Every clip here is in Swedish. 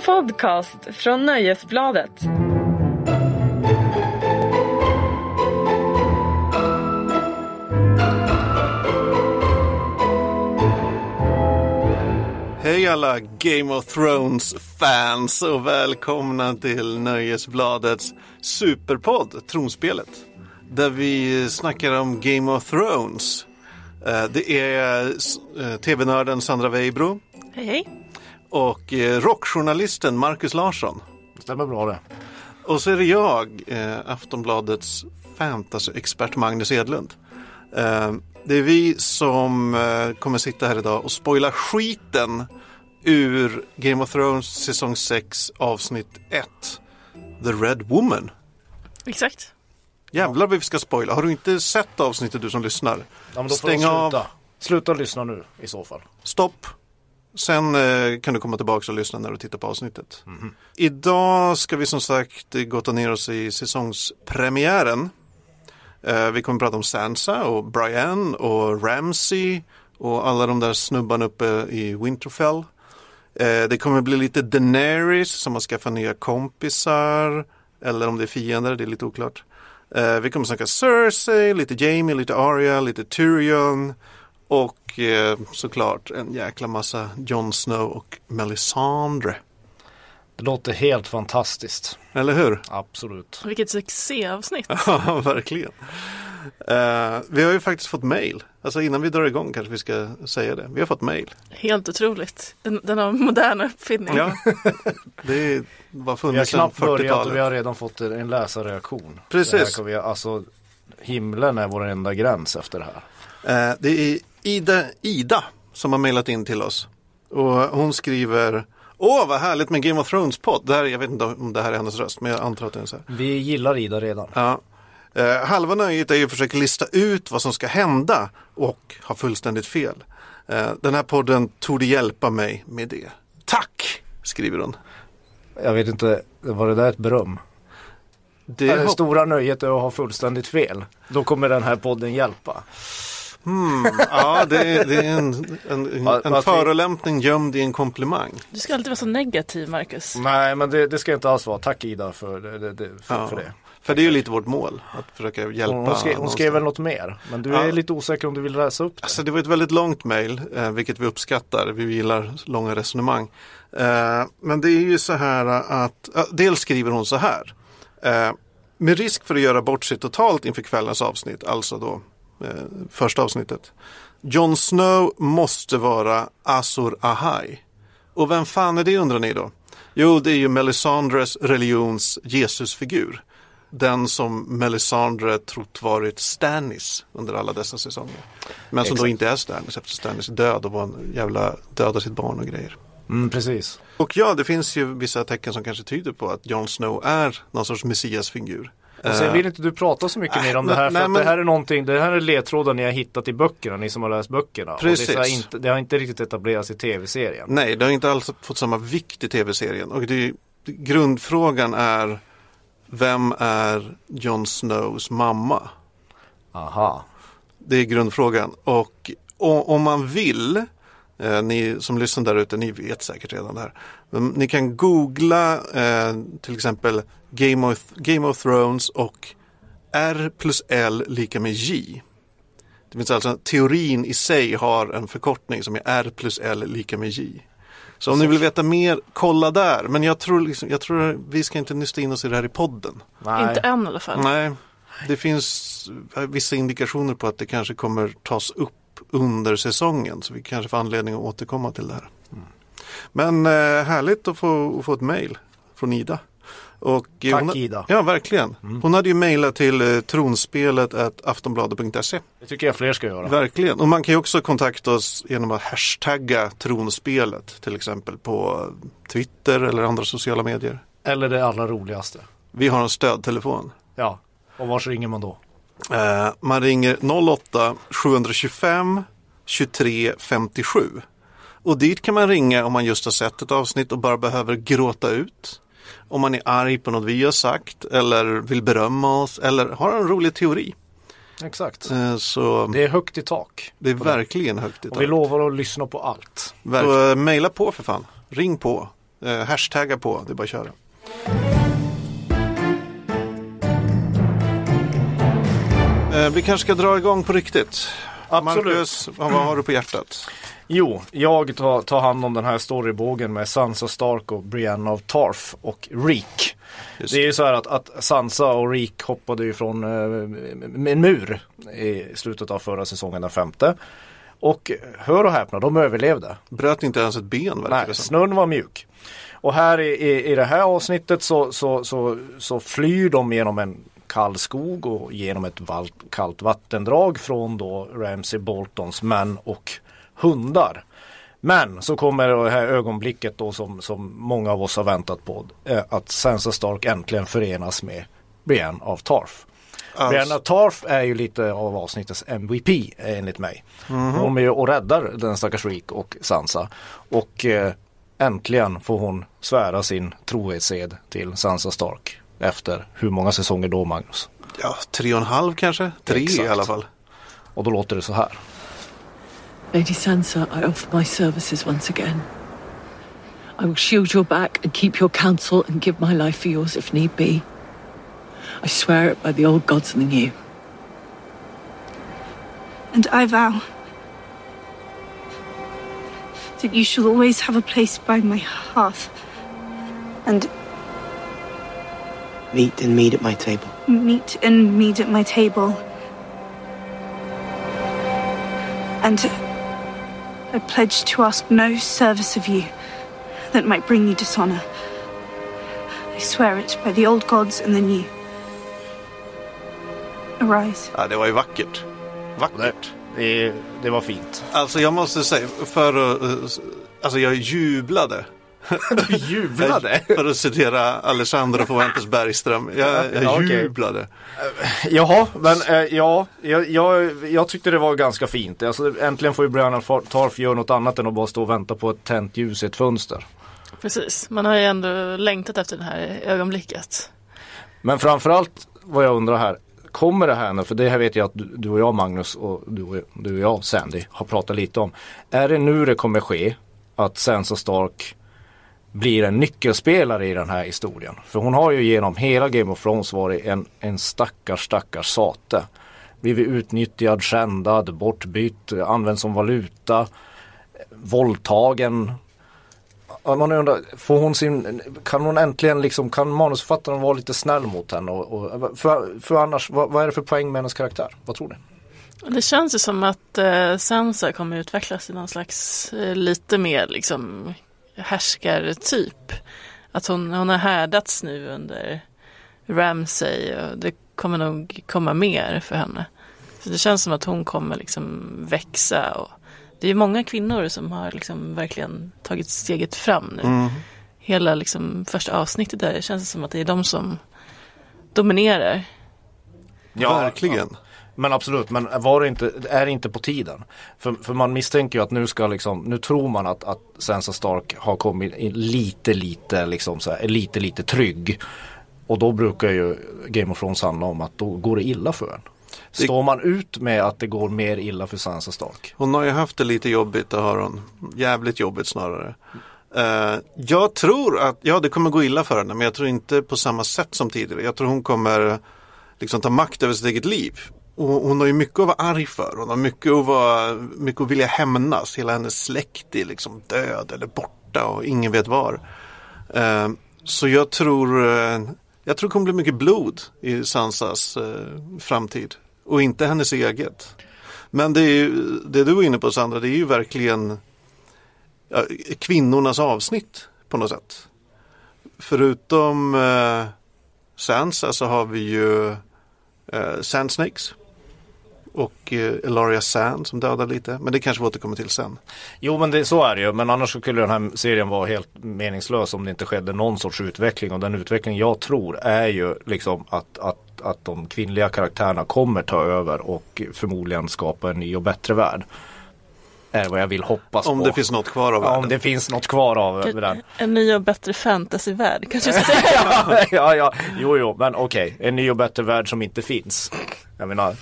En podcast från Nöjesbladet. Hej alla Game of Thrones-fans och välkomna till Nöjesbladets superpodd Tronspelet. Där vi snackar om Game of Thrones. Eh, Det är eh, tv-nörden Sandra Weibro Hej hej. Och eh, rockjournalisten Marcus Larsson. Stämmer bra det. Och så är det jag, eh, Aftonbladets fantasyexpert Magnus Edlund. Eh, det är vi som eh, kommer sitta här idag och spoila skiten ur Game of Thrones säsong 6 avsnitt 1. The Red Woman. Exakt. Jävlar vad vi ska spoila. Har du inte sett avsnittet du som lyssnar? Ja, men då får Stäng de av. sluta. Sluta lyssna nu i så fall. Stopp. Sen eh, kan du komma tillbaka och lyssna när du tittar på avsnittet. Idag ska vi som sagt gotta ner oss i säsongspremiären. Eh, vi kommer prata om Sansa och Brian och Ramsey och alla de där snubbarna uppe i Winterfell. Eh, det kommer bli lite Daenerys som har skaffat nya kompisar eller om det är fiender, det är lite oklart. Eh, vi kommer snacka Cersei, lite Jamie, lite Arya, lite Tyrion och eh, såklart en jäkla massa Jon Snow och Melisandre. Det låter helt fantastiskt. Eller hur? Absolut. Vilket succéavsnitt. Ja, verkligen. Eh, vi har ju faktiskt fått mail. Alltså innan vi drar igång kanske vi ska säga det. Vi har fått mail. Helt otroligt. Den, denna moderna uppfinning. Ja, det var Vi har funnits sedan knappt börjat och vi 40-talet. har redan fått en läsarreaktion. Precis. Det här kan vi, alltså, himlen är vår enda gräns efter det här. Eh, det är Ida, Ida som har mailat in till oss. Och hon skriver Åh, vad härligt med Game of Thrones-podd. Det här, jag vet inte om det här är hennes röst, men jag antar att det är så här. Vi gillar Ida redan. Ja. Eh, halva nöjet är ju att försöka lista ut vad som ska hända och ha fullständigt fel. Eh, den här podden tog hjälpa mig med det. Tack, skriver hon. Jag vet inte, var det där ett beröm? Det, Det, stora nöjet är att ha fullständigt fel. Då kommer den här podden hjälpa. Ja, det, är- det är en, en, en, Att- en förolämpning gömd i en komplimang. Du ska alltid vara så negativ, Marcus. Nej, men det, det ska inte alls vara. Tack Ida för, det, det, det, för, Ja. för det. För det är ju lite vårt mål, att försöka hjälpa. Hon, skrev, hon skrev väl något mer. Men du Ja. är lite osäker om du vill läsa upp det. Alltså det var ett väldigt långt mejl, eh, vilket vi uppskattar. Vi gillar långa resonemang. Eh, men det är ju så här att, ja, dels skriver hon så här. Eh, med risk för att göra bort sig totalt inför kvällens avsnitt, alltså då första avsnittet. Jon Snow måste vara Azor Ahai. Och vem fan är det undrar ni då? Jo, det är ju Melisandres religions Jesusfigur. Den som Melisandre trott varit Stannis under alla dessa säsonger. Men som då Exakt. inte är Stannis eftersom Stannis är död och var en jävla döda sitt barn och grejer. Mm, precis. Och ja, det finns ju vissa tecken som kanske tyder på att Jon Snow är någon sorts messiasfigur. Och sen Eh, vill inte du prata så mycket mer om det här för nej, att men- det här är någonting, det här är ledtrådar ni har hittat i böckerna, ni som har läst böckerna. Och det, Precis. inte, det har inte riktigt etablerats i tv-serien. Nej, det har inte alls fått samma vikt i tv-serien. Och det, grundfrågan är vem är Jon Snows mamma? Aha. Det är grundfrågan. Och, och om man vill, eh, ni som lyssnar där ute, ni vet säkert redan det här. Ni kan googla eh, till exempel Game of, Game of Thrones och R plus L lika med J. Det finns alltså teorin i sig har en förkortning som är R plus L lika med J. Så om ni vill veta mer, kolla där. Men jag tror, liksom, jag tror vi ska inte nysta in oss i det här i podden. Nej. Inte än i alla fall. Nej, det finns eh, vissa indikationer på att det kanske kommer tas upp under säsongen. Så vi kanske får anledning att återkomma till det här. Men eh, härligt att få, att få ett mejl från Ida. Och, eh, Tack, hon, Ida. Ja, verkligen. Hon hade ju mejlat till eh, tronspelet aftonbladet.se. Det tycker jag fler ska göra. Verkligen. Och man kan ju också kontakta oss genom att hashtagga tronspelet. Till exempel på Twitter eller andra sociala medier. Eller det allra roligaste. Vi har en stödtelefon. Ja. Och vars ringer man då? Eh, man ringer 08 725 23 57. Och dit kan man ringa om man just har sett ett avsnitt och bara behöver gråta ut. Om man är arg på något vi har sagt eller vill berömma oss eller har en rolig teori. Exakt. Eh, så Det är högt i tak. det är verkligen högt i Och vi tak. lovar att lyssna på allt. Så, eh, Mejla på för fan. Ring på. Eh, hashtagga på, det är bara att köra. Eh, vi kanske ska dra igång på riktigt. Absolut. Marcus, vad har du på hjärtat? Jo, jag tar, tar hand om den här storybågen med Sansa Stark och Brienne av Tarth och Reek. Just Det är ju så här att, att Sansa och Reek hoppade ju från eh, en mur i slutet av förra säsongen, den femte. Och hör och häpna, de överlevde. Bröt inte ens ett ben verkar Nej, snön var mjuk. Och här i, i, i det här avsnittet så, så, så, så flyr de genom en kall skog och genom ett kallt vattendrag från då Ramsey Boltons män och hundar. Men så kommer det här ögonblicket då som, som många av oss har väntat på. Eh, att Sansa Stark äntligen förenas med Brienne av Tarth. Alltså- Brienne av Tarth är ju lite av avsnittets MVP eh, enligt mig. Hon är ju och räddar den stackars Reek och Sansa. Och eh, äntligen får hon svära sin trohetsed till Sansa Stark. Efter hur många säsonger då Magnus? Ja, tre och en halv kanske? Tre Exakt. i alla fall. Och då låter det så här. Lady Sansa, I offer my services once again. I will shield your back and keep your counsel and give my life for yours if need be. I swear it by the old gods and the new. And I vow that you shall always have a place by my hearth and Meat and meat at my table. meat and meat at my table. And I pledge to ask no service of you that might bring you dishonor. I swear it by the old gods and the new. Arise. Ja, det var ju vackert. Vackert. Det, det var fint. Alltså jag måste säga, för att, eh, alltså jag jublade. Du jublade. För att citera Alexandra Fuentes Bergström. Jag, jag jublade. Jaha, men eh, ja, jag, jag, jag tyckte det var ganska fint. Alltså, äntligen får ju Brianna Tarf göra något annat än att bara stå och vänta på ett tänt ljus i ett fönster. Precis, man har ju ändå längtat efter det här ögonblicket. Men framförallt vad jag undrar här, kommer det här nu, för det här vet jag att du, du och jag Magnus och du och, du och jag Sandy har pratat lite om. Är det nu det kommer ske att Sansa Stark blir en nyckelspelare i den här historien? För hon har ju genom hela Game of Thrones varit en, en stackars stackars sate. Blivit utnyttjad, skändad, bortbytt, använd som valuta, våldtagen. Man undrar, får hon sin, kan hon äntligen liksom, kan manusförfattaren vara lite snäll mot henne? Och, och, för, för annars, vad, vad är det för poäng med hennes karaktär? Vad tror ni? Det känns ju som att eh, Sansa kommer utvecklas i någon slags eh, lite mer liksom härskartyp. Att hon, hon har härdats nu under Ramsay och det kommer nog komma mer för henne. Så det känns som att hon kommer liksom växa och det är många kvinnor som har liksom verkligen tagit steget fram nu. Mm. Hela liksom första avsnittet där det känns som att det är de som dominerar. Verkligen. Men absolut, men var det inte, är det inte på tiden? För, för man misstänker ju att nu ska liksom, nu tror man att, att Sansa Stark har kommit in lite, lite, liksom så här, är lite, lite trygg. Och då brukar ju Game of Thrones handla om att då går det illa för en. Står man ut med att det går mer illa för Sansa Stark? Hon har ju haft det lite jobbigt, det har hon. Jävligt jobbigt snarare. Eh, jag tror att, ja det kommer gå illa för henne men jag tror inte på samma sätt som tidigare. Jag tror hon kommer liksom ta makt över sitt eget liv. Och hon har ju mycket att vara arg för. Hon har mycket att, vara, mycket att vilja hämnas. Hela hennes släkt är liksom död eller borta och ingen vet var. Eh, så jag tror, eh, jag tror det kommer bli mycket blod i Sansas eh, framtid. Och inte hennes eget. Men det, är ju, det du var inne på Sandra, det är ju verkligen ja, kvinnornas avsnitt på något sätt. Förutom eh, Sansa så har vi ju eh, Sand Snakes och eh, Elaria Sand som dödar lite. Men det kanske vi återkommer till sen. Jo men det, så är det ju, men annars skulle den här serien vara helt meningslös om det inte skedde någon sorts utveckling. Och den utveckling jag tror är ju liksom att, att, att de kvinnliga karaktärerna kommer ta över och förmodligen skapa en ny och bättre värld. Är vad jag vill hoppas Om på. det finns något kvar av ja, världen. om det finns något kvar av den. En ny och bättre fantasyvärld kanske ja, ja, ja, jo, jo, men okej, en ny och bättre värld som inte finns. Jag menar,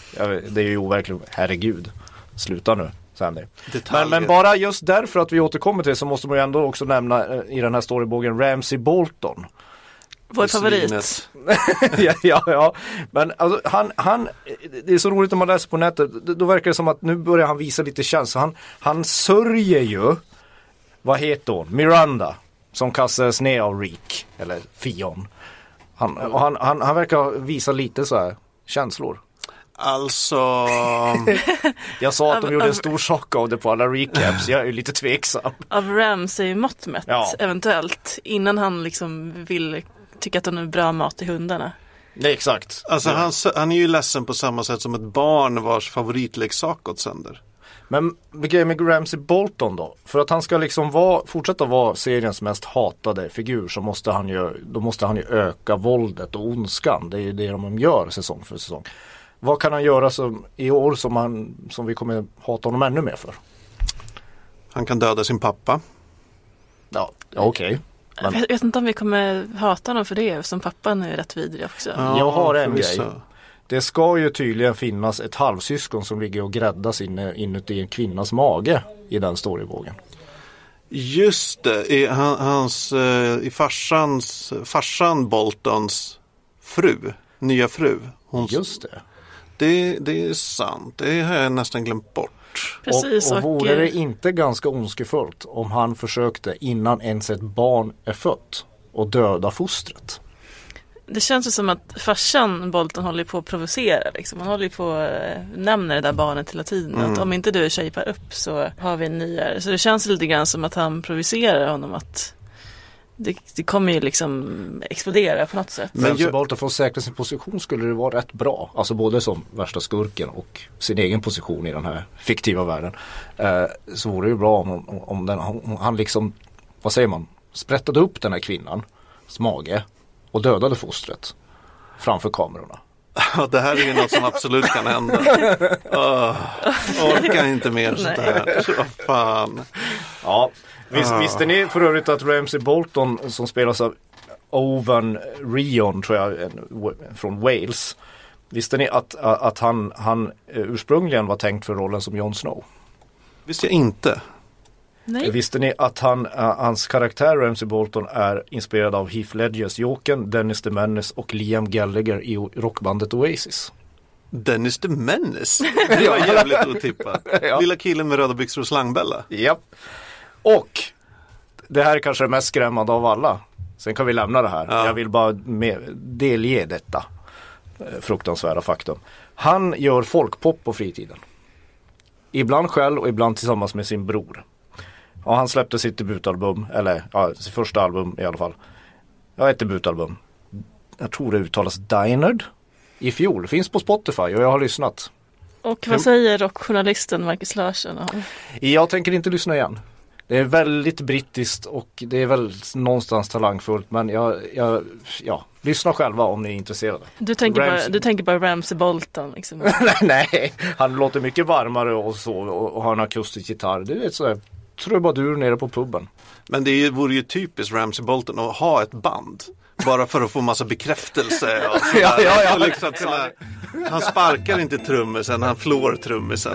det är ju overkligt, herregud, sluta nu. Sandy. Men, men bara just därför att vi återkommer till det så måste man ju ändå också nämna eh, i den här storybågen Ramsey Bolton. Vår favorit. Ja, ja, ja, men alltså, han, han, det är så roligt när man läser på nätet, då- verkar det som att nu börjar han visa lite känsla. Han, han sörjer ju, vad heter hon, Miranda, som kastades ner av Reek, eller Fion. Han, och han, han, han verkar visa lite så här känslor. Alltså, Jag sa att de Av- gjorde en stor sak av det på alla recaps, jag är ju lite tveksam. Av Ramsay mått mätt Ja. eventuellt. Innan han liksom vill tycka att de är bra mat till hundarna. Nej, exakt. alltså han, han är ju ledsen på samma sätt som ett barn vars favoritleksak gått sönder. Men grejen med Ramsey Bolton då? För att han ska liksom vara, fortsätta vara seriens mest hatade figur så måste han ju, då måste han ju öka våldet och ondskan. Det är ju det de gör säsong för säsong. Vad kan han göra som, i år som, han, som vi kommer hata honom ännu mer för? Han kan döda sin pappa. Ja, okej. Jag Men- vet, vet inte om vi kommer hata honom för det eftersom pappan är rätt vidrig också. Jag har en grej. Det ska ju tydligen finnas ett halvsyskon som ligger och gräddas inne, inuti en kvinnas mage i den storybågen. Just det, i, han, hans, eh, i farsans, farsan Boltons fru, nya fru. Hon, Just det. det, det är sant, det har jag nästan glömt bort. Precis. och, och vore det eh, inte ganska ondskefullt om han försökte innan ens ett barn är fött och döda fostret? Det känns ju som att farsan Bolton håller på att provocera. Liksom. Han håller på att nämna det där barnet hela tiden. Mm. Att om inte du shapar upp så har vi en nyare. Så det känns lite grann som att han provocerar honom. att det, det kommer ju liksom explodera på något sätt. Men ju- Bolton för att säkra sin position skulle det vara rätt bra. Alltså både som värsta skurken och sin egen position i den här fiktiva världen. Eh, så vore det ju bra om, om, den, om han liksom, vad säger man, sprättade upp den här kvinnans mage och dödade fostret framför kamerorna. Ja, det här är ju något som absolut kan hända. Oh, orkar inte mer sånt här. Vad fan. Ja, Vis, Ah. visste ni för övrigt att Ramsey Bolton som spelas av Owen Rion tror jag från Wales. Visste ni att, att han, han eh, ursprungligen var tänkt för rollen som Jon Snow? Visste jag inte. Nej. Visste ni att han, eh, hans karaktär Ramsey Bolton är inspirerad av Heath Ledgers Jokern, Dennis the Menace och Liam Gallagher i rockbandet Oasis? Dennis the Menace. Det var jävligt otippat. Ja. Lilla killen med röda byxor och slangbella. Japp. Och det här är kanske det mest skrämmande av alla. Sen kan vi lämna det här. Ja. Jag vill bara delge detta eh, fruktansvärda faktum. Han gör folkpop på fritiden. Ibland själv och ibland tillsammans med sin bror. Ja, han släppte sitt debutalbum, eller ja, sitt första album i alla fall. Ja, ett debutalbum. Jag tror det uttalas Dinard. I fjol, finns på Spotify och jag har lyssnat. Och vad säger rockjournalisten Marcus Larsson? Jag tänker inte lyssna igen. Det är väldigt brittiskt och det är väl någonstans talangfullt men jag, jag ja, lyssna själva om ni är intresserade. Du tänker, bara, Ramsey. du tänker bara Ramsey Bolton. Liksom. Nej, han låter mycket varmare och så och, och har en akustisk gitarr. Du vet sådär trubadur nere på puben. Men det är ju- vore ju typiskt Ramsey Bolton att ha ett band. Bara för att få massa bekräftelse. Och sådär. Ja, ja, ja. Liksom kunna, han sparkar inte trummisen, han flår trummisen.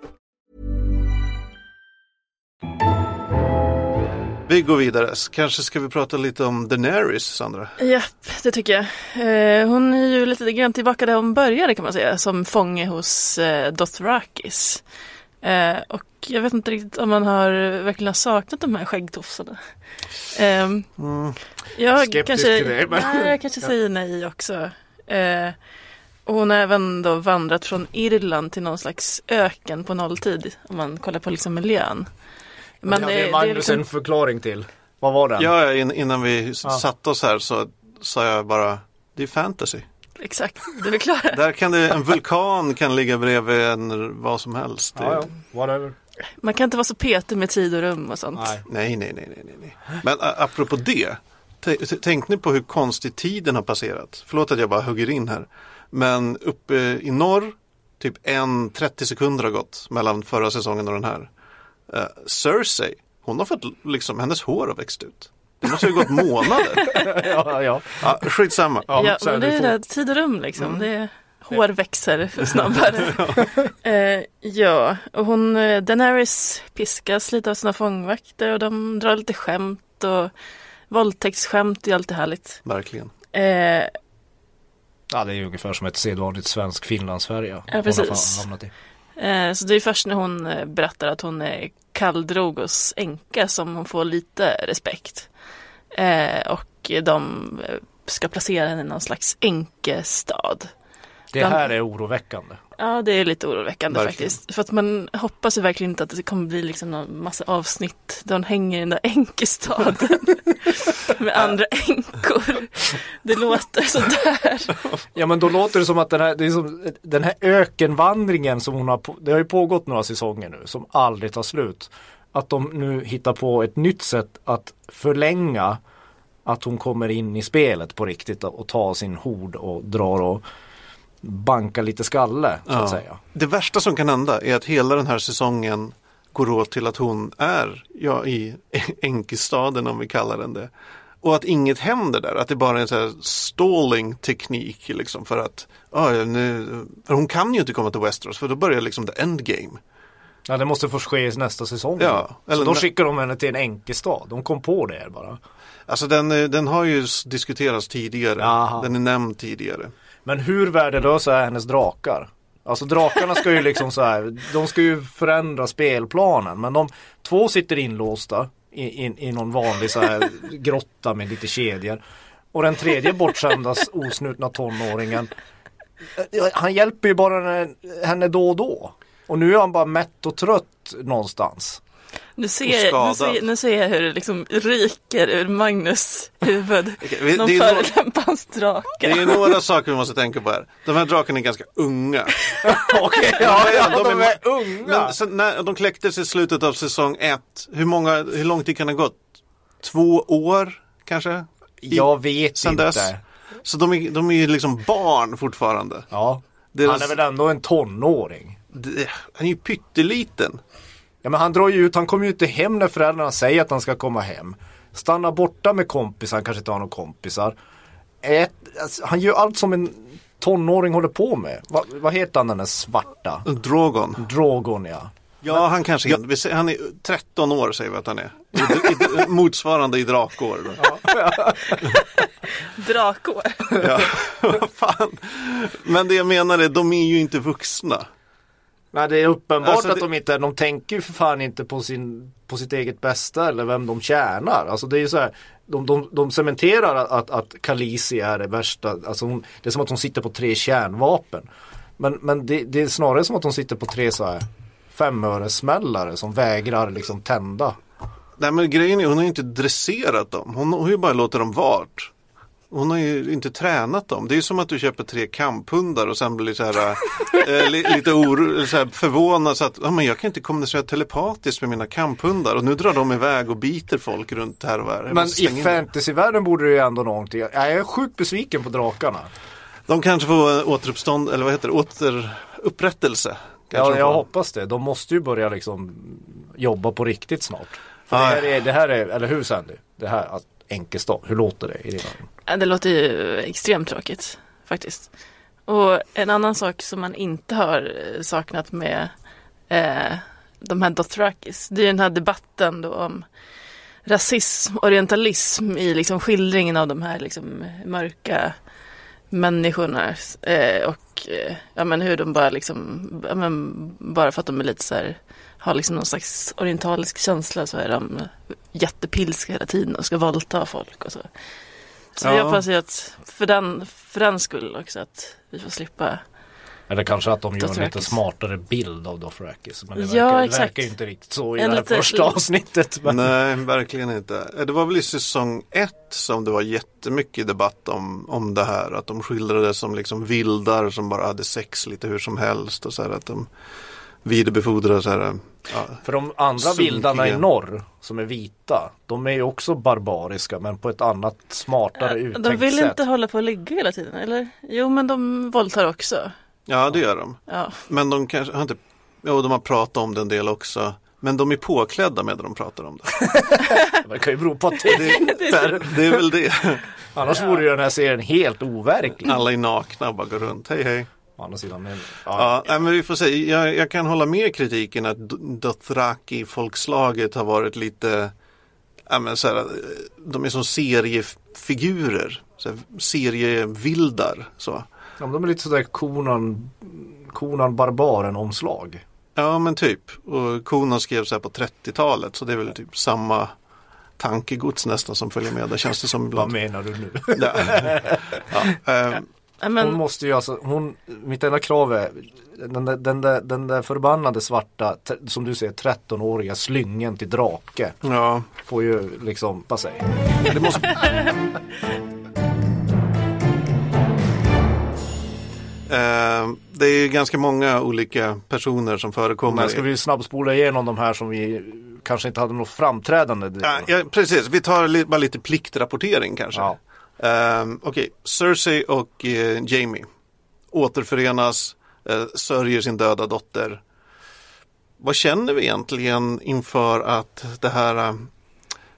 Vi går vidare. Kanske ska vi prata lite om Daenerys, Sandra? Japp, det tycker jag. Eh, hon är ju lite grann tillbaka där hon började kan man säga, som fånge hos eh, Dothrakis. Eh, och jag vet inte riktigt om man har verkligen har saknat de här skäggtofsarna. Eh, jag Skeptisk kanske, till det, men- nej, jag kanske säger nej också. Och hon har även då vandrat från Irland till någon slags öken på nolltid, om man kollar på liksom miljön. Men det hade Magnus är liksom, en förklaring till. Vad var den? Ja, in, innan vi s- satte oss här så sa jag bara, det är fantasy. exakt, du förklarar. Där kan det, en vulkan kan ligga bredvid en vad som helst. Ja, ja, whatever. Man kan inte vara så petig med tid och rum och sånt. Nej. Nej, nej, nej, nej, nej. Men apropå det. Tänk ni på hur konstigt tiden har passerat. Förlåt att jag bara hugger in här. Men uppe i norr, typ en 30 sekunder har gått mellan förra säsongen och den här. Uh, Cersei, hon har fått liksom, hennes hår har växt ut. Det måste ju ha gått månader. ja, ja. Ja, skitsamma. Ja, Ja, men det det är det, tid och rum liksom. Det är, hår växer snabbare. eh, ja, och hon, eh, Daenerys piskas lite av sina fångvakter och de drar lite skämt och våldtäktsskämt är alltid härligt. Verkligen. Eh, ja, det är ungefär som ett sedvanligt svensk Finland-Sverige. hon har precis. eh, så det är först när hon eh, berättar att hon är Kaldrogos änka som hon får lite respekt. Eh, och de ska placera henne i någon slags änkestad. Det här är oroväckande. Ja, det är lite oroväckande Verkligen. faktiskt. För att man hoppas ju verkligen inte att det kommer bli liksom någon massa avsnitt där hon hänger i den där änkestaden med andra änkor. Det låter sådär. Ja men då låter det som att den här, det är som, den här ökenvandringen som hon har, det har ju pågått några säsonger nu som aldrig tar slut. Att de nu hittar på ett nytt sätt att förlänga att hon kommer in i spelet på riktigt och tar sin hord och drar och bankar lite skalle så att säga. Det värsta som kan hända är att hela den här säsongen går åt till att hon är ja, i enkestaden om vi kallar den det. Och att inget händer där, att det bara är en sån här stalling teknik liksom för att ja, nu, för hon kan ju inte komma till Westeros för då börjar liksom the endgame. Ja det måste få ske i nästa säsong. Ja, så eller då nä- skickar de henne till en enkestad. De kom på det bara. Alltså den, eh, den har ju diskuterats tidigare, Jaha. den är nämnd tidigare. Men hur värdelösa är hennes drakar? Alltså drakarna ska ju liksom så här, de ska ju förändra spelplanen men de två sitter inlåsta i, i, i någon vanlig så här grotta med lite kedjor. Och den tredje bortskämda osnutna tonåringen eh, Han hjälper ju bara henne, henne då och då. Och nu är han bara mätt och trött någonstans. Nu ser, jag, nu, ser, nu ser jag hur det liksom ryker ur Magnus huvud. vi- Någon det förolämpar hans Det drake. är några saker vi måste tänka på här. De här drakarna är ganska unga. Okej, ja, ja, de de är- är unga. Men sen när de kläcktes i slutet av säsong ett, hur, många, hur lång tid kan det ha gått? Två år kanske? I- Jag vet sen inte. dess. Så de är, de är ju liksom barn fortfarande. Ja. Deras- Han är väl ändå en tonåring. Det- Han är ju pytteliten. Ja men han drar ju ut, han kommer ju inte hem när föräldrarna säger att han ska komma hem. Stannar borta med kompisar, han kanske inte har några kompisar. Ät, alltså, han gör allt som en tonåring håller på med. Va, vad heter han den där svarta? Drogon. Drogon ja. Ja, han kanske är, vi säger- han är 13 år säger vi att han är. I, i, motsvarande i drakår. Då. Drakår. Ja, vad fan. Men det jag menar är, de är ju inte vuxna. Nej det är uppenbart Alltså, att det- de inte, de tänker ju för fan inte på, sin, på sitt eget bästa eller vem de tjänar. Alltså det är ju så här, de, de, de cementerar att, att, Khaleesi är det värsta, alltså hon, det är som att hon sitter på tre kärnvapen. Men, men det, det är snarare som att hon sitter på tre så här femöresmällare som vägrar liksom tända. Nej men grejen är, hon har ju inte dresserat dem. Hon har ju bara låtit dem vart. Hon har ju inte tränat dem. Det är ju som att du köper tre kamphundar och sen blir så här, li, lite oro, så här förvånad så att ja, men jag kan inte kommunicera telepatiskt med mina kamphundar och nu drar de iväg och biter folk runt här och här. Jag Men i fantasyvärlden borde det ju ändå någonting. Jag är sjukt besviken på drakarna. De kanske får återuppstånd, eller vad heter det, åter, upprättelse. Kanske Ja, jag hoppas det. De måste ju börja liksom jobba på riktigt snart. För det, här är, det här är, eller hur Sandy? Det här, att Enkestad, hur låter det i dina öron? Eh, det låter ju extremt tråkigt faktiskt. Och en annan sak som man inte har eh, saknat med eh, de här Dothrakis, det är den här debatten då om rasism, orientalism i liksom skildringen av de här liksom mörka människorna. Eh, och eh, ja, men hur de bara liksom, ja, men bara för att de är lite så här, har liksom någon slags orientalisk känsla så är de jättepilska hela tiden och ska våldta folk och så. Så Ja. jag hoppas ju att för den, för den skull också att vi får slippa Eller kanske att de gör en lite smartare bild av Dothrakis. Men det Ja, verkar, exakt. verkar ju inte riktigt så i En det här lite- första avsnittet. Men... Nej, verkligen inte. Eh, Det var väl i säsong ett som det var jättemycket debatt om, om det här. Att de skildrades som liksom vildar som bara hade sex lite hur som helst. Och så här, att de vidarebefordrade så här. Ja, För de andra Sunkiga. vildarna i norr som är vita, de är ju också barbariska men på ett annat smartare uttänkt De vill sätt. inte hålla på och ligga hela tiden, eller? Jo, men de våldtar också. ja, det gör de. Ja, Men de kanske har inte, jo de har pratat om det en del också. Men de är påklädda medan de pratar om det. Det kan ju bero på att det är Det är väl det. Annars vore ju den här serien helt overklig. Alla är nakna och bara går runt. Hej hej. Å andra sidan, men, Ja, nej, men vi får se. Jag, jag kan hålla med kritiken att Dothraki-folkslaget har varit lite, ja, men så här, de är som seriefigurer, så här, serievildar. Så. Ja, men de är lite sådär konan, konan barbaren omslag. Ja men typ. Och Konan skrev så här på 30-talet så det är väl typ samma tankegods nästan som följer med. Det känns det som Vad ibland. menar du nu? Ja. Ja, Ja, Hon men måste ju alltså, hon, mitt enda krav är den där, den där, den där förbannade svarta, som du säger 13-åriga slyngen till drake. ja. Får ju liksom, säger Det måste... Eh, det är ganska många olika personer som förekommer. Men ska vi snabbspola igenom de här som vi kanske inte hade något framträdande? Ja, ja, precis, vi tar li- bara lite pliktrapportering kanske. Ja. Ehm, Okej, Cersei och eh, Jamie återförenas, eh, sörjer sin döda dotter. Vad känner vi egentligen inför att det här eh,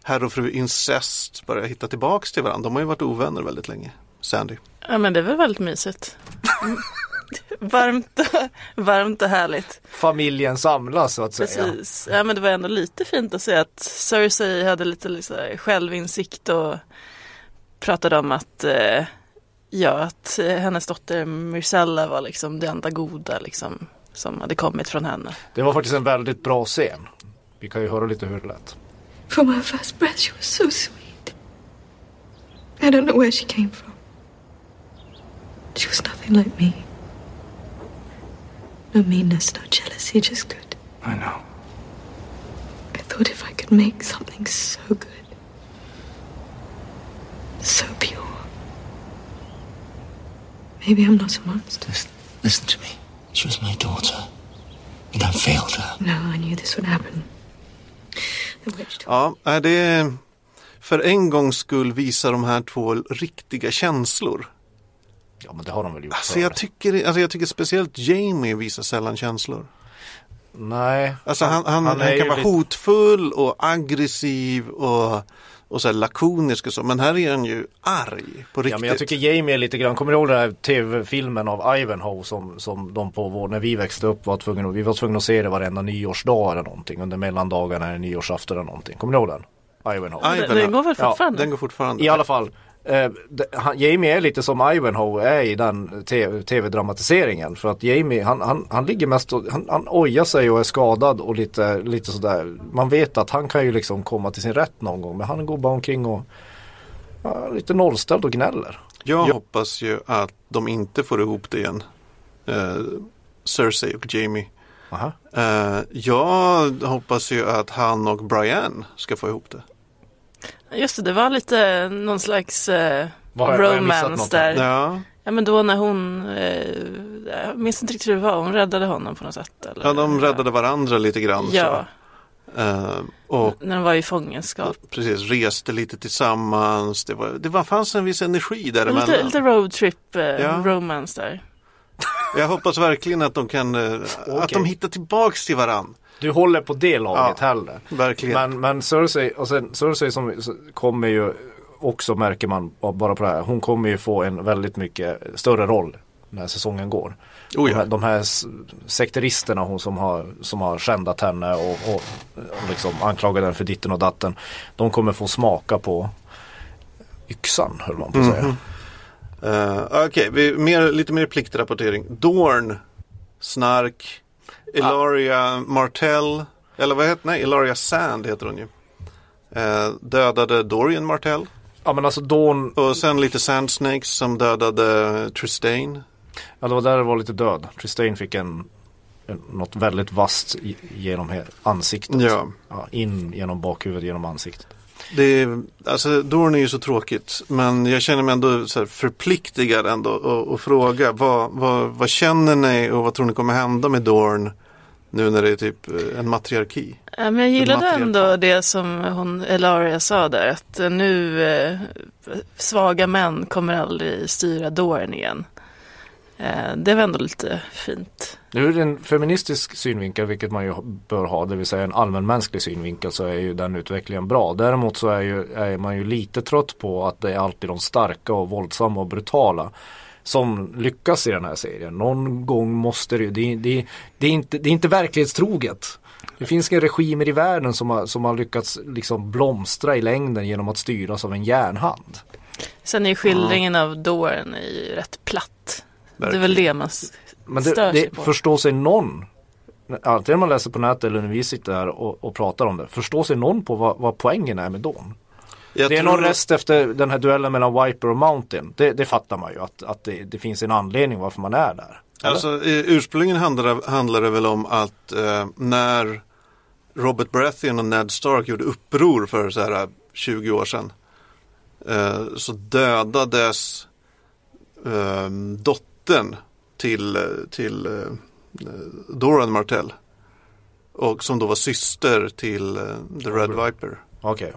herr och fru incest börjar hitta tillbaks till varandra? De har ju varit ovänner väldigt länge. Sandy. Ja men det är väl väldigt mysigt. Varmt, varmt och härligt. Familjen samlas så att säga. Precis. Ja men det var ändå lite fint att se att Cersei hade lite liksom självinsikt och pratade om att eh, ja, att eh, hennes dotter Myrcella var liksom det enda goda liksom som hade kommit från henne. Det var faktiskt en väldigt bra scen. Vi kan ju höra lite hur det lät. From her first breath, she was so sweet. I don't know where she came from. She was nothing like me. No meanness, no jealousy, just good. I know. I thought if I could make something so good, so pure, maybe I'm not a monster. Listen, listen to me. She was my daughter. And I failed her. No, I knew this would happen. The witch told Ja, nej, det är för en gångs skull visar de här två riktiga känslor. Ja men det har de väl gjort Alltså jag, tycker, alltså jag tycker speciellt Jamie visar sällan känslor. Nej. Alltså han, han, han, är ju kan vara lite- hotfull och aggressiv och, och så här lakonisk och så. Men här är han ju arg på riktigt. Ja men jag tycker Jamie är lite grann, kommer du ihåg den här tv-filmen av Ivanhoe som, som de på vår, när vi växte upp var tvungna, vi var tvungna att se det varenda nyårsdag eller någonting under mellandagarna eller nyårsafton eller någonting. Kommer du ihåg den? Ivanhoe. Ivanhoe. Det, det går väl Ja, fortfarande? Den går fortfarande. I alla fall, eh, Jamie är lite som Ivanhoe är i den tv-dramatiseringen. För att Jamie, han, han, han ligger mest och, han, han ojar sig och är skadad och lite, lite sådär. Man vet att han kan ju liksom komma till sin rätt någon gång. Men han går bara omkring och ja, lite nollställd och gnäller. Jag hoppas ju att de inte får ihop det igen. Eh, Cersei och Jamie. Aha. Eh, jag hoppas ju att han och Brian ska få ihop det. Just det, det var lite någon slags eh, missat romance där. Ja, Ja men då när hon, eh, jag minns inte riktigt hur det var, hon räddade honom på något sätt. Eller? ja de räddade varandra lite grann. Ja, Så. Eh, och när de var i fångenskap. precis, reste lite tillsammans. Det, var, det var, fanns en viss energi däremellan. Lite, lite roadtrip eh, Ja. romance där. Jag hoppas verkligen att de kan, eh, att de hittar tillbaks till varann. Du håller på det laget Ja. hellre. Verkligen. Men, men Cersei, och sen, Cersei som kommer ju också märker man bara på det här. Hon kommer ju få en väldigt mycket större roll när säsongen går. Oh de, ja. här, de här sekteristerna hon som har, som har skändat henne och, och, och liksom anklagat henne för ditten och datten. De kommer få smaka på yxan höll man på att säga. Eh, Okej, vi- mer, lite mer pliktrapportering. Dorn, Snark, Ilaria Martell, eller vad heter Nej, Ilaria Sand heter hon ju. Eh, dödade Dorian Martell. Ja men alltså Dawn, Och sen lite Sand Snakes som dödade Tristane. Ja, det var där det var lite död. Tristain fick en, en något väldigt vasst genom ansiktet. Ja. Ja, in genom bakhuvudet, genom ansiktet. Det är, alltså Dorn är ju så tråkigt men jag känner mig ändå så här förpliktigad ändå att- att fråga vad, vad, vad känner ni och vad tror ni kommer hända med Dorn nu när det är typ eh, en matriarki? Ja, men jag gillade ändå det som hon, Elaria sa där, att nu eh, svaga män kommer aldrig styra dåren igen. Eh, det var ändå lite fint. Ur en feministisk synvinkel, vilket man ju bör ha, det vill säga en allmänmänsklig synvinkel, så är ju den utvecklingen bra. Däremot så är, ju, är man ju lite trött på att det är alltid de starka och våldsamma och brutala som lyckas i den här serien. Någon gång måste det ju, det, det, är, inte, det är inte verklighetstroget. Det finns regimer i världen som har, som har lyckats liksom blomstra i längden genom att styras av en järnhand. Sen är skildringen av dåren är ju rätt platt. Det är väl det man Men stör det, sig det på. förstår sig någon Antingen man läser på nätet eller när vi sitter här och, och pratar om det. Förstår sig någon på vad, vad poängen är med Dawn? Jag det är någon rest efter den här duellen mellan Viper och Mountain. Det, det fattar man ju att, att det, det finns en anledning varför man är där. Eller? Alltså eh, ursprungligen handlar, handlar det väl om att eh, när Robert Baratheon och Ned Stark gjorde uppror för så här eh, 20 år sedan eh, så dödades eh, dottern till, eh, till eh, Doran Martell och som då var syster till eh, The Red Viper. Okej.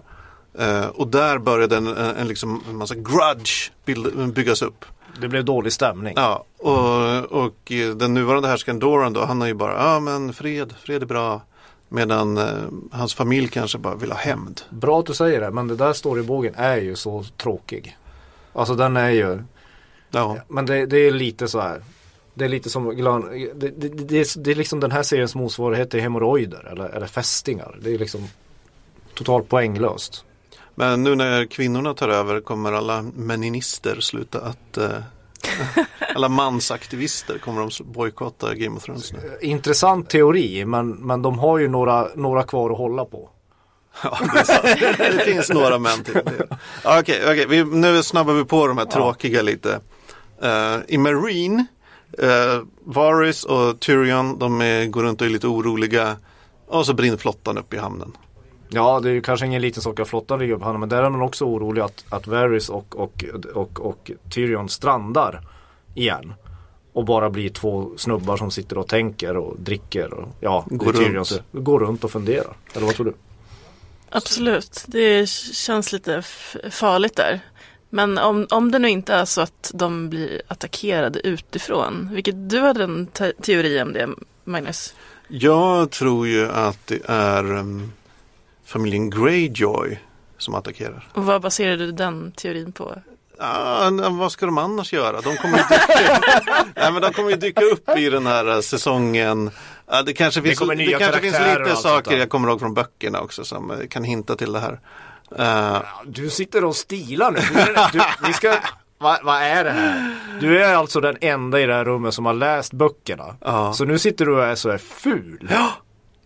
Eh, och där började en, en, liksom, en massa grudge bild, byggas upp. Det blev dålig stämning. Ja, och, och den nuvarande härskaren Doran då, han är ju bara, ja men fred, fred är bra. Medan eh, hans familj kanske bara vill ha hämnd. Bra att du säger det, men det där storybågen är ju så tråkig. Alltså den är ju, Ja, men det, det är lite så här. Det är lite som, det, det, det, är, det är liksom den här seriens motsvarighet till hemorrojder eller, eller fästingar. Det är liksom totalt poänglöst. men nu när kvinnorna tar över kommer alla meninister sluta att eh, alla mansaktivister kommer de bojkotta Game of Thrones nu. Intressant teori, men, men de har ju några, några kvar att hålla på. Ja, det, det finns några män till. Ja, Okej, okej, vi, nu snabbar vi på de här tråkiga lite. Eh, I Marine, uh, Varys och Tyrion, de är, går runt och är lite oroliga. Och så brinner flottan upp i hamnen. Ja, det är ju kanske ingen liten sak att flottan ligger upp handen, men där är man också orolig att, att Varys och, och, och, och Tyrion strandar igen. Och bara blir två snubbar som sitter och tänker och dricker och ja, Går runt. går runt och funderar. Eller vad tror du? Absolut, det känns lite farligt där. Men om, om det nu inte är så att de blir attackerade utifrån, vilket du hade en te- teori om det, Magnus? Jag tror ju att det är um, familjen Greyjoy som attackerar. Och vad baserar du den teorin på? Ah, vad ska de annars göra? De kommer ju dyka, Nej, men de kommer ju dyka upp i den här eh, säsongen. Ah, det kanske finns, det nya kanske finns lite saker jag kommer ihåg från böckerna också som eh, kan hinta till det här. Eh, Du sitter och stilar nu. Du, du, vi ska, vad, vad är det här? Du är alltså den enda i det här rummet som har läst böckerna. Ja. Så nu sitter du och är så här ful.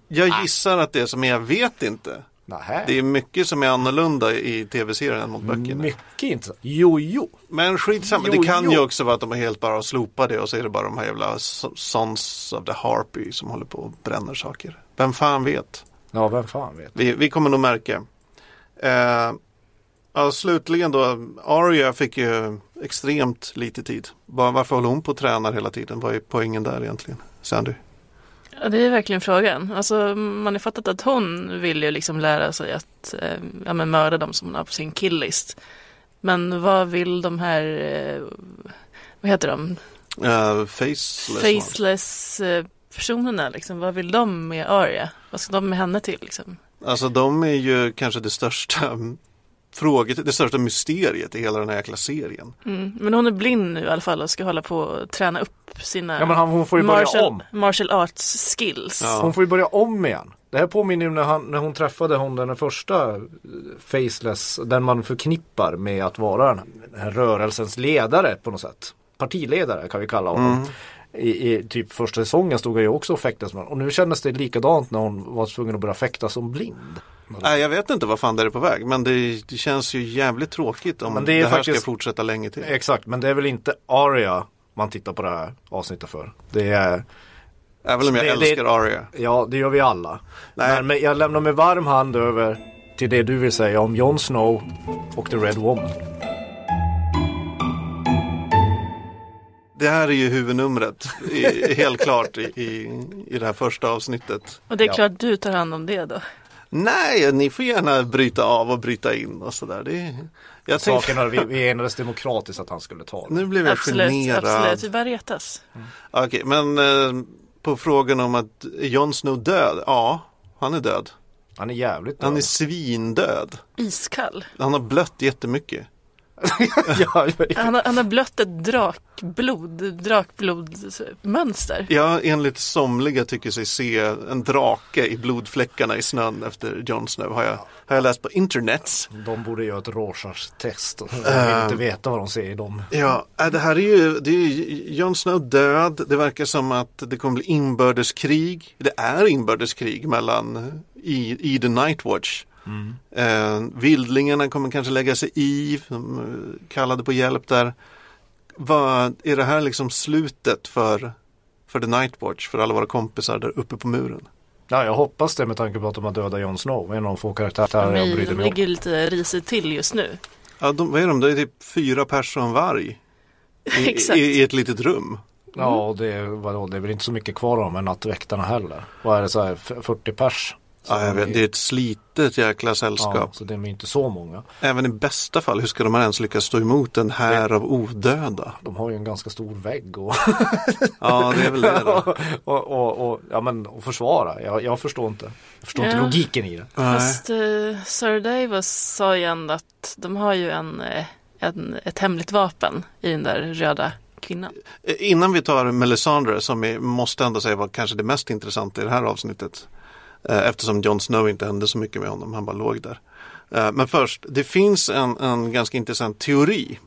jag gissar att det är som jag vet inte. Nähä. Det är mycket som är annorlunda i tv-serien än mot böckerna. Mycket intressant. Jo, jo. Men skitsamma, Jo, det kan jo. ju också vara att de helt bara slopat det och så är det bara de här jävla Sons of the Harpy som håller på och bränner saker. Vem fan vet? Ja, vem fan vet. Vi, vi kommer nog märka. Eh, ja, slutligen då, Arya fick ju extremt lite tid. Bara, varför håller hon på och tränar hela tiden? Vad är poängen där egentligen? Sandy? Ja, det är verkligen frågan. Alltså, man har fattat att hon vill ju liksom lära sig att eh, ja, men mörda dem som hon har på sin killlist. Men vad vill de här, eh, vad heter de, Eh, faceless. faceless eh, personerna liksom? Vad vill de med Arya? Vad ska de med henne till liksom? Alltså de är ju kanske det största fråget, det största mysteriet i hela den här jäkla serien. Mm. Men hon är blind nu i alla fall och ska hålla på och träna upp sina Ja, men han- hon får ju börja martial, om. martial arts skills. Ja. Hon får ju börja om igen. Det här påminner ju när, han, när hon träffade hon den första eh, faceless, den man förknippar med att vara den här rörelsens ledare på något sätt. Partiledare kan vi kalla honom. I, I typ första säsongen stod jag ju också och fäktades med honom. Och nu kändes det likadant när hon var tvungen att börja fäkta som blind. Nej, jag vet inte vad fan det är på väg, men det, det känns ju jävligt tråkigt om Men det, det är här faktiskt- ska fortsätta länge till. Exakt, men det är väl inte Aria man tittar på det här avsnittet för. Det är Även om jag Det- det- älskar Arya. Ja, det gör vi alla. Nej. Men jag lämnar med varm hand över till det du vill säga om Jon Snow och The Red Woman. Det här är ju huvudnumret, i, helt klart, i, i, i det här första avsnittet. Och det är Ja. klart du tar hand om det då. Nej, ni får gärna bryta av och bryta in och sådär. Det är- Jag Saken vi, vi enades demokratiskt att han skulle ta det. nu blev jag Absolut, generad. absolut. Vi bara retas. Okej, men eh, på frågan om att Jon Snow död? Ja, han är död. Han är jävligt Han är död. svindöd. Iskall. Han har blött jättemycket. ja, Han har, han har blött ett drakblod, drakblodmönster. Ja, enligt somliga tycker sig se en drake i blodfläckarna i snön efter Jon Snow. Har jag, har jag läst på internet. de borde göra ett Rorschach-test. De vill Äh. inte veta vad de ser i dem. Ja, äh, det här är ju, det är ju Jon Snow död. Det verkar som att det kommer bli inbördeskrig. Det är inbördeskrig mellan i, i The Night Watch. Eh, vildlingarna kommer kanske lägga sig i, de eh, kallade på hjälp där. Vad, är det här liksom slutet för, för The Night Watch, för alla våra kompisar där uppe på muren? Ja, jag hoppas det med tanke på att de har dödat Jon Snow. En av de få karaktärer jag De, bryr de mig om. ligger lite risigt till just nu. Ja, de, vad är de? Det är typ fyra pers och en varg. I, Exakt. i, I ett litet rum. Ja, och det, är- vadå, det är väl inte så mycket kvar av de här nattväktarna heller. Vad är det så här, f- 40 pers? Ja, jag vet, det är ett slitet jäkla sällskap. ja, så det är inte så många. Även i bästa fall, hur ska de ens lyckas stå emot en här av odöda? De har ju en ganska stor vägg och, Ja, det är väl det då. och, och, och, ja, men, och försvara. Jag, jag förstår inte. Jag förstår inte Ja. logiken i det. Nej. Fast eh, Sir Davos sa ju ändå att de har ju en, eh, en, ett hemligt vapen i den där röda kvinnan. Eh, Innan vi tar Melisandre som är, måste ändå säga var kanske det mest intressanta i det här avsnittet. Eh, Eftersom Jon Snow inte hände så mycket med honom, han bara låg där. Eh, Men först, det finns en, en ganska intressant teori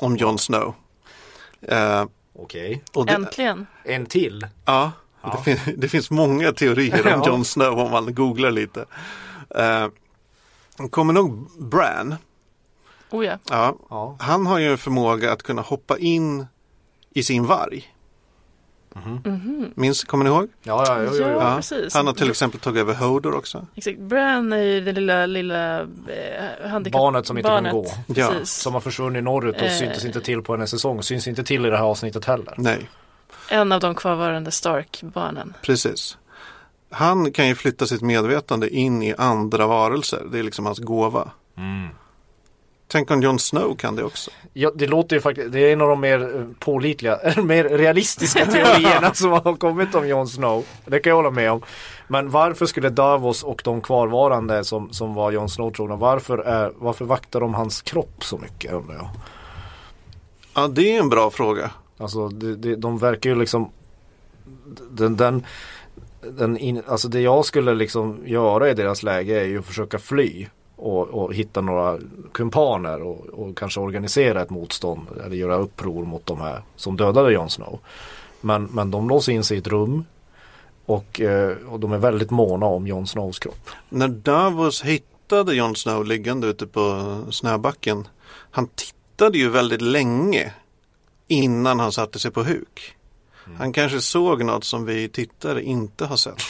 om Jon Snow. Eh, Okej. det, Äntligen. En till. Ja, Det, fin- det finns många teorier om Ja. Jon Snow om man googlar lite. Kommer nog Bran, Oh ja. ja, Ja. han har ju en förmåga att kunna hoppa in i sin varg. Minns, kommer ni ihåg? Ja, ja, jo, jo. Ja. precis. Han har till exempel tagit över Hodor också. Exakt. Bran är ju det lilla, lilla eh, handikapp... Barnet som inte kan gå. Ja. Precis. Som har försvunnit norrut och Eh. syntes inte till på en säsong. Syns inte till i det här avsnittet heller. Nej, En av de kvarvarande Stark-barnen. precis. Han kan ju flytta sitt medvetande in i andra varelser. Det är liksom hans gåva. Tänk om Jon Snow kan det också. Ja, det låter ju faktiskt, det är en av de mer eh, pålitliga, mer realistiska teorierna som har kommit om Jon Snow. Det kan jag hålla med om. Men varför skulle Davos och de kvarvarande som, som var Jon Snow trogna, varför, är, varför vaktar de hans kropp så mycket undrar jag? Ja, det är en bra fråga. Alltså det, det, de verkar ju liksom den, den, den in, alltså det jag skulle liksom göra i deras läge är ju att försöka fly och, och hitta några kumpaner och, och kanske organisera ett motstånd eller göra uppror mot de här som dödade Jon Snow. Men, men de låser in sig i ett rum och, eh, och de är väldigt måna om Jon Snows kropp. När Davos hittade Jon Snow liggande ute på snöbacken. Han tittade ju väldigt länge innan han satte sig på huk. Han kanske såg något som vi tittare inte har sett.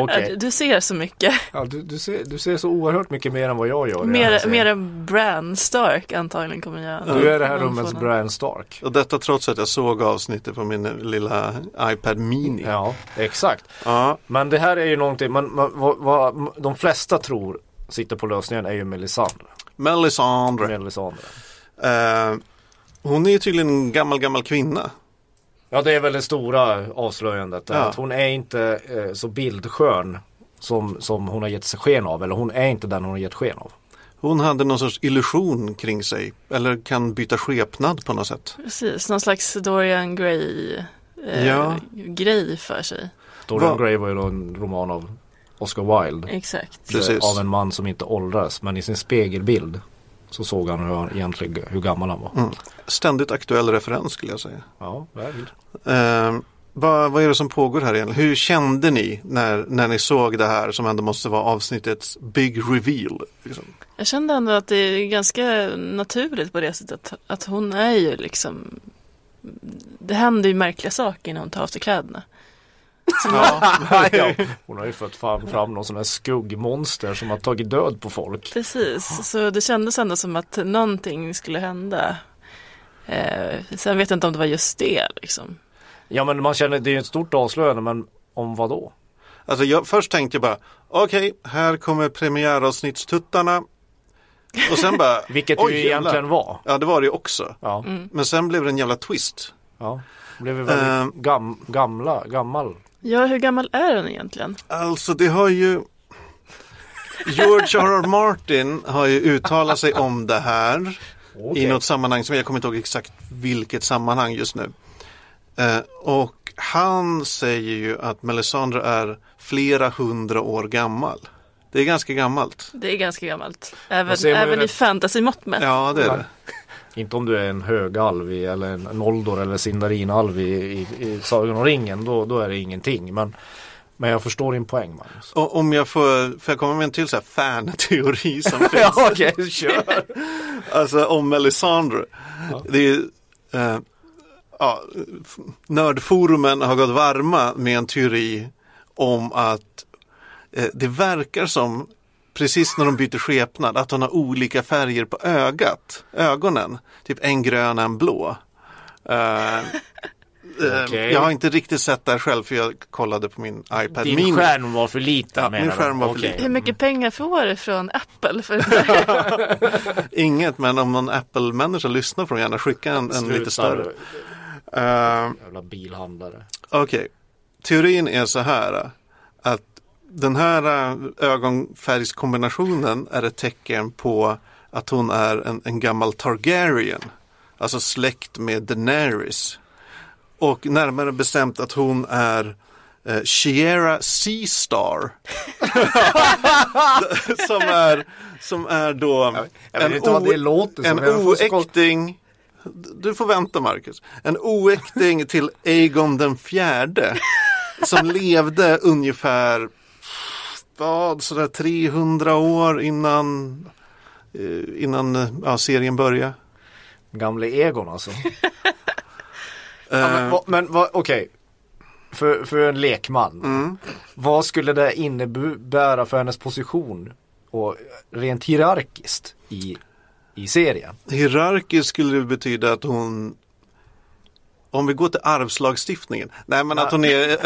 Okej. du, ser så mycket. Ja, du, du, ser, du ser så oerhört mycket mer än vad jag gör. Mer, mer än Bran Stark antagligen kommer jag. Du är det här rummets Bran Stark. Och detta trots att jag såg avsnittet på min lilla iPad Mini. Ja, exakt. Ja, Men det här är ju någonting, man, man, vad, vad de flesta tror sitter på lösningen är ju Melisandre. Melisandre. Melisandre. Eh, hon är ju tydligen en gammal, gammal kvinna. Ja det är väl det stora avslöjandet. Ja. Att hon är inte eh, så bildskön som, som hon har gett sig sken av. Eller hon är inte den hon har gett sken av. Hon hade någon sorts illusion kring sig. Eller kan byta skepnad på något sätt. Precis, någon slags Dorian Gray eh, Ja. grej för sig. Dorian Vad- Gray var ju då en roman av Oscar Wilde. Exakt. Precis. Eh, Av en man som inte åldras. Men i sin spegelbild så såg han hur, han egentligen, hur gammal han var. Mm. Ständigt aktuell referens skulle jag säga. Ja, väl. Eh, vad, vad är det som pågår här egentligen? Hur kände ni när, när ni såg det här som ändå måste vara avsnittets big reveal? Liksom? Jag kände ändå att det är ganska naturligt på det sättet att, att hon är ju liksom Det händer ju märkliga saker när hon tar av sig kläderna. ja, hon har ju fått fram, fram någon sån här skuggmonster som har tagit död på folk. Precis, så det kändes ändå som att någonting skulle hända. Eh, sen vet jag inte om det var just det liksom. Ja men man känner, det är ju ett stort avslöjande men om vad då? Alltså jag, först tänkte jag bara, okej, här kommer premiäravsnittstuttarna. Och sen bara, Vilket oj, ju egentligen var. Ja, det var det ju också. Ja, Men sen blev det en jävla twist. ja. Blev vi väldigt Eh. gam, gamla, gammal. Ja, hur gammal är hon egentligen? Alltså det har ju George R.R. Martin har ju uttalat sig om det här Okej. i något sammanhang som jag kommer inte ihåg exakt vilket sammanhang just nu. Eh, och han säger ju att Melisandre är flera hundra år gammal. Det är ganska gammalt. Det är ganska gammalt. Även, även i fantasymått mätt. Ja, det är det. Inte om du är en högalv i, eller en Noldor eller Sindarinalv i, i, i Sagan om ringen. Då, då är det ingenting. Men, men jag förstår din poäng Magnus. Och om jag får, får jag komma med en till så här fan-teori som finns. ja okej, kör. Alltså om Melisandre. Det är eh, ja, nördforumen har gått varma med en teori om att eh, det verkar som precis när de byter skepnad att hon har olika färger på ögat, ögonen. Typ en grön, en blå. Eh, eh, Okej. Jag har inte riktigt sett det här själv för jag kollade på min iPad Din mini. skärm var för liten Ja, min skärm var för Okej. liten. Hur mycket pengar får du från Apple för? Inget, men om någon Apple-människa lyssnar får de gärna skicka en, en lite större. Eh, Jävla bilhandlare. Okej, teorin är så här att den här äh, ögonfärgskombinationen är ett tecken på att hon är en, en gammal Targaryen, alltså släkt med Daenerys. Och närmare bestämt att hon är eh, Shiera Seastar. som, är, som är då jag en får skott- oäkting du får vänta Marcus. En oäkting till Aegon den fjärde. Som levde ungefär vad, sådär 300 år innan, eh, innan ja, serien började. Gamle Egon alltså. ja, Eh, men va- men va, okej. För, för en lekman. Mm. Vad skulle det innebära för hennes position? Och rent hierarkiskt i, i serien. Hierarkiskt skulle det betyda att hon om vi går till arvslagstiftningen. Nej men att hon är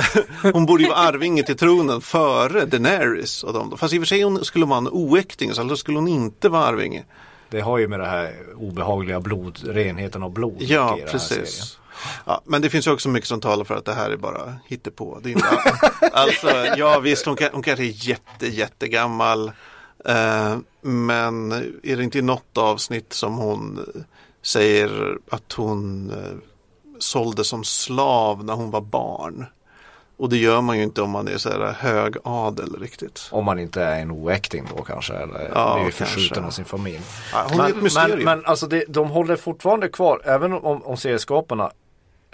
Hon borde ju vara arvinge till tronen före Daenerys och då. Fast i och för sig hon skulle vara en oäkting så alltså skulle hon inte vara arvinge. Det har ju med det här obehagliga blod, renheten av blod. Ja, precis. Ja, men det finns ju också mycket som talar för att det här är bara hittepå. Det är inte, alltså, ja visst, hon, kan, hon kanske är jätte, jättegammal. Eh, men är det inte i något avsnitt som hon eh, säger att hon eh, sålde som slav när hon var barn? Och det gör man ju inte om man är så här hög adel riktigt. Om man inte är en oäkting då kanske. Eller Ja, blir förskjuten av sin familj. Ja, hon är ett mysterium. men, men alltså det, de håller fortfarande kvar, även om, om serieskaparna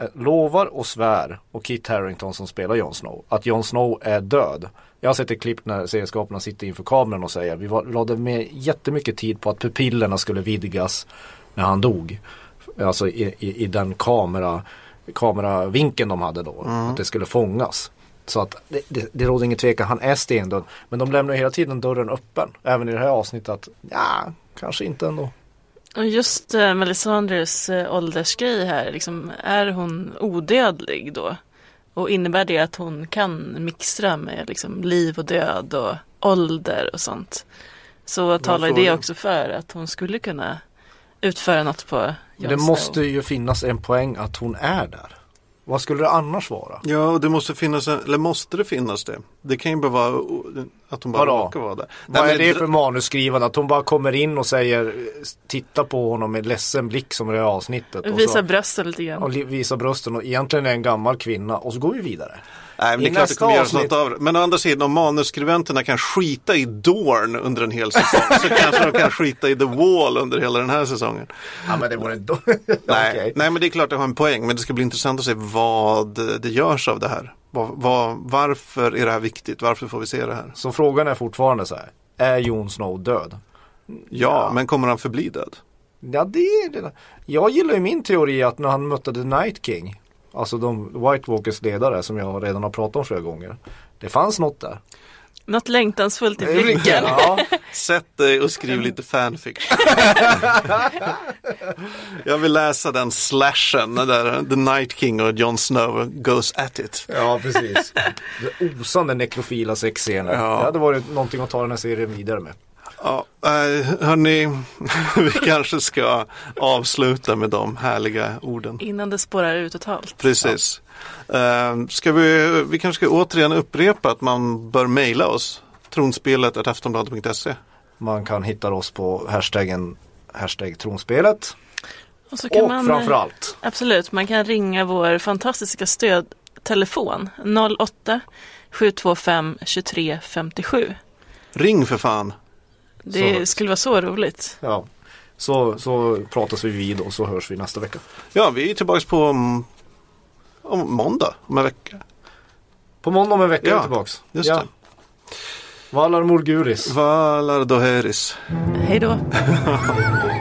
eh, lovar och svär och Kit Harington som spelar Jon Snow att Jon Snow är död. Jag har sett ett klipp när serieskaparna sitter inför kameran och säger vi lade med jättemycket tid på att pupillerna skulle vidgas när han dog. Alltså i, i, i den kamera, kameravinkeln de hade då. Att det skulle fångas. Så att det, det, det råder ingen tvekan, han är stendöd. Men de lämnar hela tiden dörren öppen. Även i det här avsnittet att ja, kanske inte ändå. Och just eh, Melisandres eh, åldersgrej här, liksom, är hon odödlig då? Och innebär det att hon kan mixtra med liksom, liv och död och ålder och sånt? Så talar ju det också för att hon skulle kunna utföra något på Jon det måste ju finnas en poäng att hon är där. Vad skulle det annars vara? Ja, och det måste finnas, en, eller måste det finnas det? Det kan ju bara vara att hon bara Vadå? råkar vara där. Vad Nej, är det för manusskrivande? Att hon bara kommer in och säger Titta på honom med ledsen blick som i det här avsnittet. Och Visa brösten lite grann. och visar brösten och egentligen är en gammal kvinna och så går vi vidare. Nej, men det är klart det nästa kommer göras något av det. Men å andra sidan, om manusskribenterna kan skita i Dorn under en hel säsong så kanske de kan skita i The Wall under hela den här säsongen. Ja men det vore inte... Nej, Okej. nej, men det är klart att det har en poäng. Men det ska bli intressant att se vad det görs av det här. Vad, vad, varför är det här viktigt? Varför får vi se det här? Så frågan är fortfarande så här. Är Jon Snow död? Ja, men kommer han förbli död? Ja det är det. Jag gillar ju min teori att när han mötte The Night King. Alltså de White Walkers ledare som jag redan har pratat om flera gånger. Det fanns något där. Något längtansfullt i blicken. Ja, Sätt dig och skriv lite fanfiction. Jag vill läsa den slashen där The Night King och Jon Snow goes at it. ja precis. Det osande nekrofila sexscener. Ja. Det hade varit någonting att ta den här serien vidare med. Ja, äh, hörni, vi kanske ska avsluta med de härliga orden. Innan det spårar ut totalt. Precis. Eh, ska vi, vi kanske ska återigen upprepa att man bör mejla oss. Tronspelet aftonbladet.se. Man kan hitta oss på hashtaggen hashtag tronspelet. Och, så kan Och man, eh, framförallt Absolut, man kan ringa vår fantastiska stödtelefon 08 725 23 57. Ring för fan. Det Så- skulle vara så roligt. Ja. Så, så pratas vi vid och så hörs vi nästa vecka. Ja, vi är tillbaka på om, om måndag, om en vecka. På måndag om en vecka är Ja, vi tillbaks. Just ja. det. Valar Morguris. Valar Doheris. Hej då.